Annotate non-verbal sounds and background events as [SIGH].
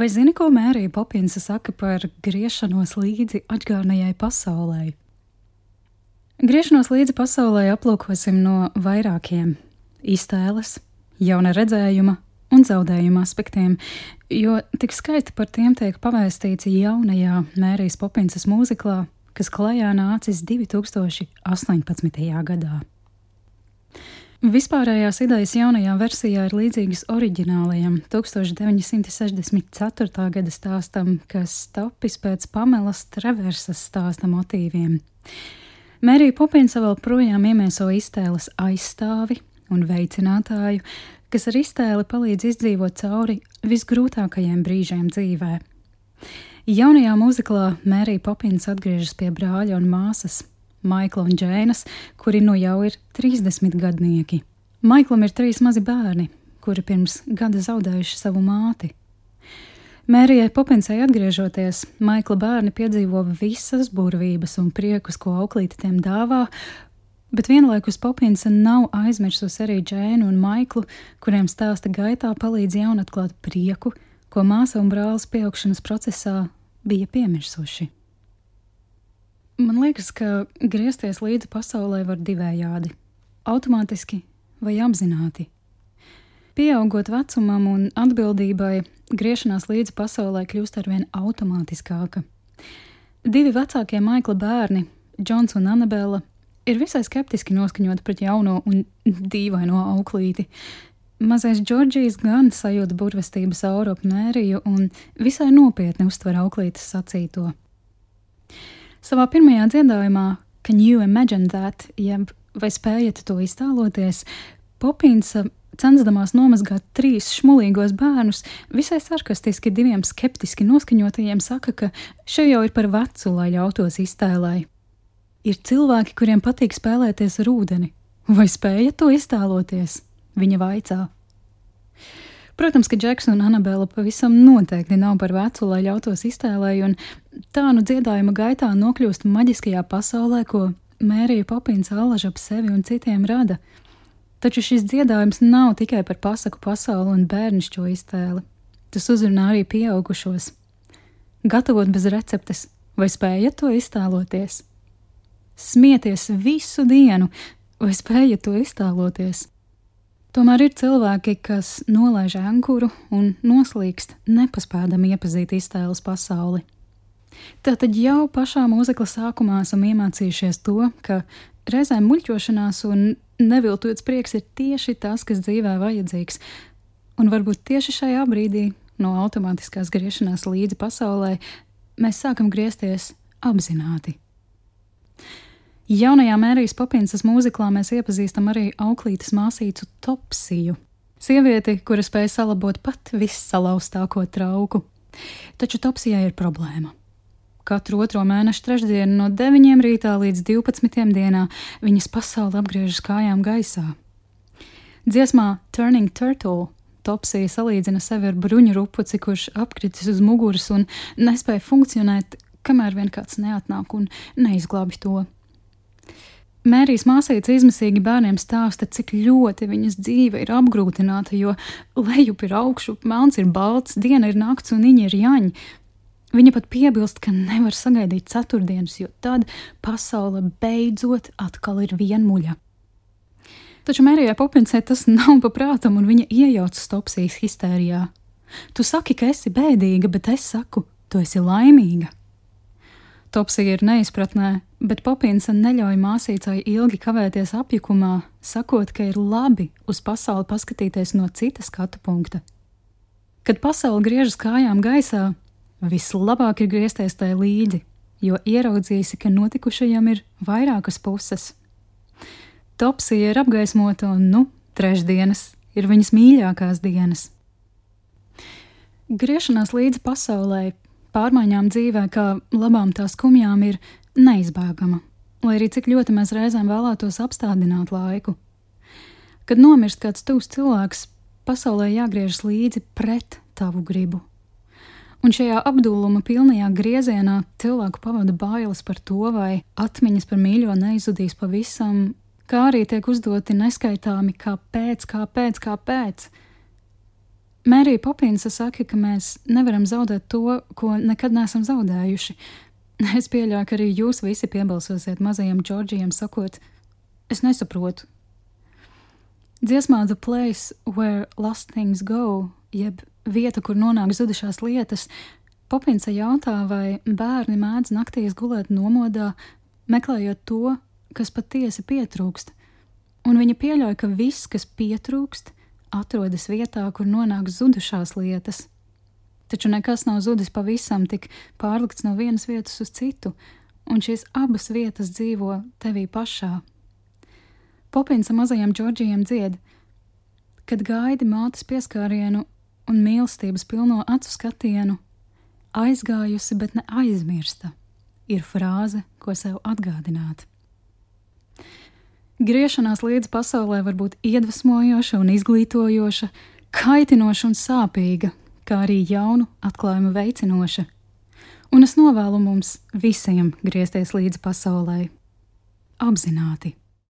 Vai zini, ko Mērija Popinsa saka par griešanos līdzi atgādnējai pasaulē? Griešanos līdzi pasaulē aplūkosim no vairākiem iztēles, jauna redzējuma un zaudējuma aspektiem, jo tik skaisti par tiem tiek pavēstīts jaunajā Mērijas Popinsas mūziklā, kas klajā nācis 2018. gadā. Vispārējās idejas jaunajā versijā ir līdzīgas oriģinālajam 1964. gada stāstam, kas tapis pēc Pamelas Traversas stāsta motīviem. Mērija Popinsa vēl projām iemieso iztēles aizstāvi un veicinātāju, kas ar iztēli palīdz izdzīvot cauri visgrūtākajiem brīžiem dzīvē. Jaunajā mūziklā Mērija Popins atgriežas pie brāļa un māsas, Maikla un Džēnas, kuri nu jau ir 30 gadnieki. Maiklam ir trīs mazi bērni, kuri pirms gada zaudējuši savu māti. Mērijai Popinsai atgriežoties, Maikla bērni piedzīvo visas burvības un priekus, ko auklīte tiem dāvā, bet vienlaikus Popinsa nav aizmirsusi arī Džēnu un Maiklu, kuriem stāsta gaitā palīdz jaunatklāt prieku, ko māsa un brālis pieaugšanas procesā bija piemirsuši. Man liekas, ka griezties līdzi pasaulē var divējādi - automātiski vai apzināti. Pieaugot vecumam un atbildībai, griešanās līdzi pasaulē kļūst arvien automātiskāka. Divi vecākie Maikla bērni, Džons un Anabela, ir visai skeptiski noskaņoti pret jauno un dīvaino auklīti. Mazais Džordžijs gan sajūta burvestības auru ap mēriju un visai nopietni uztver auklītes sacīto. Savā pirmajā dziedājumā, Can you imagine that, jeb vai spējat to iztēloties, Popins censdamās nomazgāt trīs šmulīgos bērnus, visai sarkastiski diviem skeptiski noskaņotajiem saka, ka še jau ir par vecu, lai ļautos iztēlai. Ir cilvēki, kuriem patīk spēlēties ar ūdeni, vai spējat to iztēloties? Viņa vaicā. Protams, ka Džeks un Anabela pavisam noteikti nav par vecu, lai ļautos iztēlēji, un tā nu dziedājuma gaitā nokļūst maģiskajā pasaulē, ko Mērija Popins allaž ap sevi un citiem rada. Taču šis dziedājums nav tikai par pasaku pasauli un bērnišķo iztēli. Tas uzrunā arī pieaugušos. Gatavot bez receptes, vai spējat to iztēloties? Smieties visu dienu, vai spējat to iztēloties? Tomēr ir cilvēki, kas nolaiž ankuru un noslīkst, nepaspēdami iepazīt iztēles pasauli. Tātad jau pašā mūzikla sākumā esam iemācījušies to, ka reizēm muļķošanās un neviltots prieks ir tieši tas, kas dzīvē vajadzīgs, un varbūt tieši šajā brīdī no automātiskās griešanās līdzi pasaulē mēs sākam griezties apzināti. Jaunajā Mērijas Popinsas mūziklā mēs iepazīstam arī auklītes māsīcu Topsiju. Sievieti, kura spēja salabot pat vissalauztāko trauku. Taču Topsijai ir problēma. Katru otro mēnešu trešdienu no 9 rītā līdz 12 dienā viņas pasaule apgriežas kājām gaisā. Dziesmā Turning Turtle Topsija salīdzina sevi ar bruņu rupuci, kurš apkritis uz muguras un nespēja funkcionēt, kamēr vien kāds neatnāk un neizglābj to. Mērijas māsīca izmisīgi bērniem stāsta, cik ļoti viņas dzīve ir apgrūtināta, jo lejup ir augšu, melns ir balts, diena ir nakts un viņi ir jaņi. Viņa pat piebilst, ka nevar sagaidīt ceturtdienas, jo tad pasaule beidzot atkal ir vienmuļa. Taču Mērijai Popinsē tas nav paprātam, un viņa iejaucas topsijas histērijā. Tu saki, ka esi bēdīga, bet es saku, tu esi laimīga. Topsija ir neizpratnē, bet Popinsa neļauj māsīcai ilgi kavēties apjukumā, sakot, ka ir labi uz pasauli paskatīties no citas skatu punkta. Kad pasaule griežas kājām gaisā, vislabāk ir griezties tai līdzi, jo ieraudzīsi, ka notikušajam ir vairākas puses. Topsija ir apgaismota un, nu, trešdienas ir viņas mīļākās dienas. Griešanās līdzi pasaulē pārmaiņām dzīvē, kā labām tā skumjām, ir neizbēgama, lai arī cik ļoti mēs reizēm vēlētos apstādināt laiku. Kad nomirst kāds tuvs cilvēks, pasaulē jāgriežas līdzi pret tavu gribu. Un šajā apduluma pilnajā griezienā cilvēku pavada bailes par to, vai atmiņas par mīļo neizudīs pavisam, kā arī tiek uzdoti neskaitāmi kāpēc, kāpēc, kāpēc. Mērija Popīnsa saka, ka mēs nevaram zaudēt to, ko nekad neesam zaudējuši. [LAUGHS] Es pieļauju, ka arī jūs visi piebalsosiet mazajam Džordžijam, sakot, es nesaprotu. Dziesmā The Place Where Lost Things Go, jeb vieta, kur nonāk zudušās lietas, Popinsa jautā, vai bērni mēdz naktīs gulēt nomodā, meklējot to, kas patiesi pietrūkst, un viņa pieļauj, ka viss, kas pietrūkst, atrodas vietā, kur nonāk zudušās lietas. Taču nekas nav zudis pavisam, tik pārlikts no vienas vietas uz citu, un šīs abas vietas dzīvo tevī pašā. Popins mazajam Džordžijam dzied, kad gaidi mātes pieskārienu un mīlestības pilno acu skatienu, aizgājusi, bet ne aizmirsta, ir frāze, ko sev atgādināt. Griešanās līdz pasaulē var būt iedvesmojoša un izglītojoša, kaitinoša un sāpīga, kā arī jaunu atklājumu veicinoša. Un es novēlu mums visiem griezties līdz pasaulē apzināti.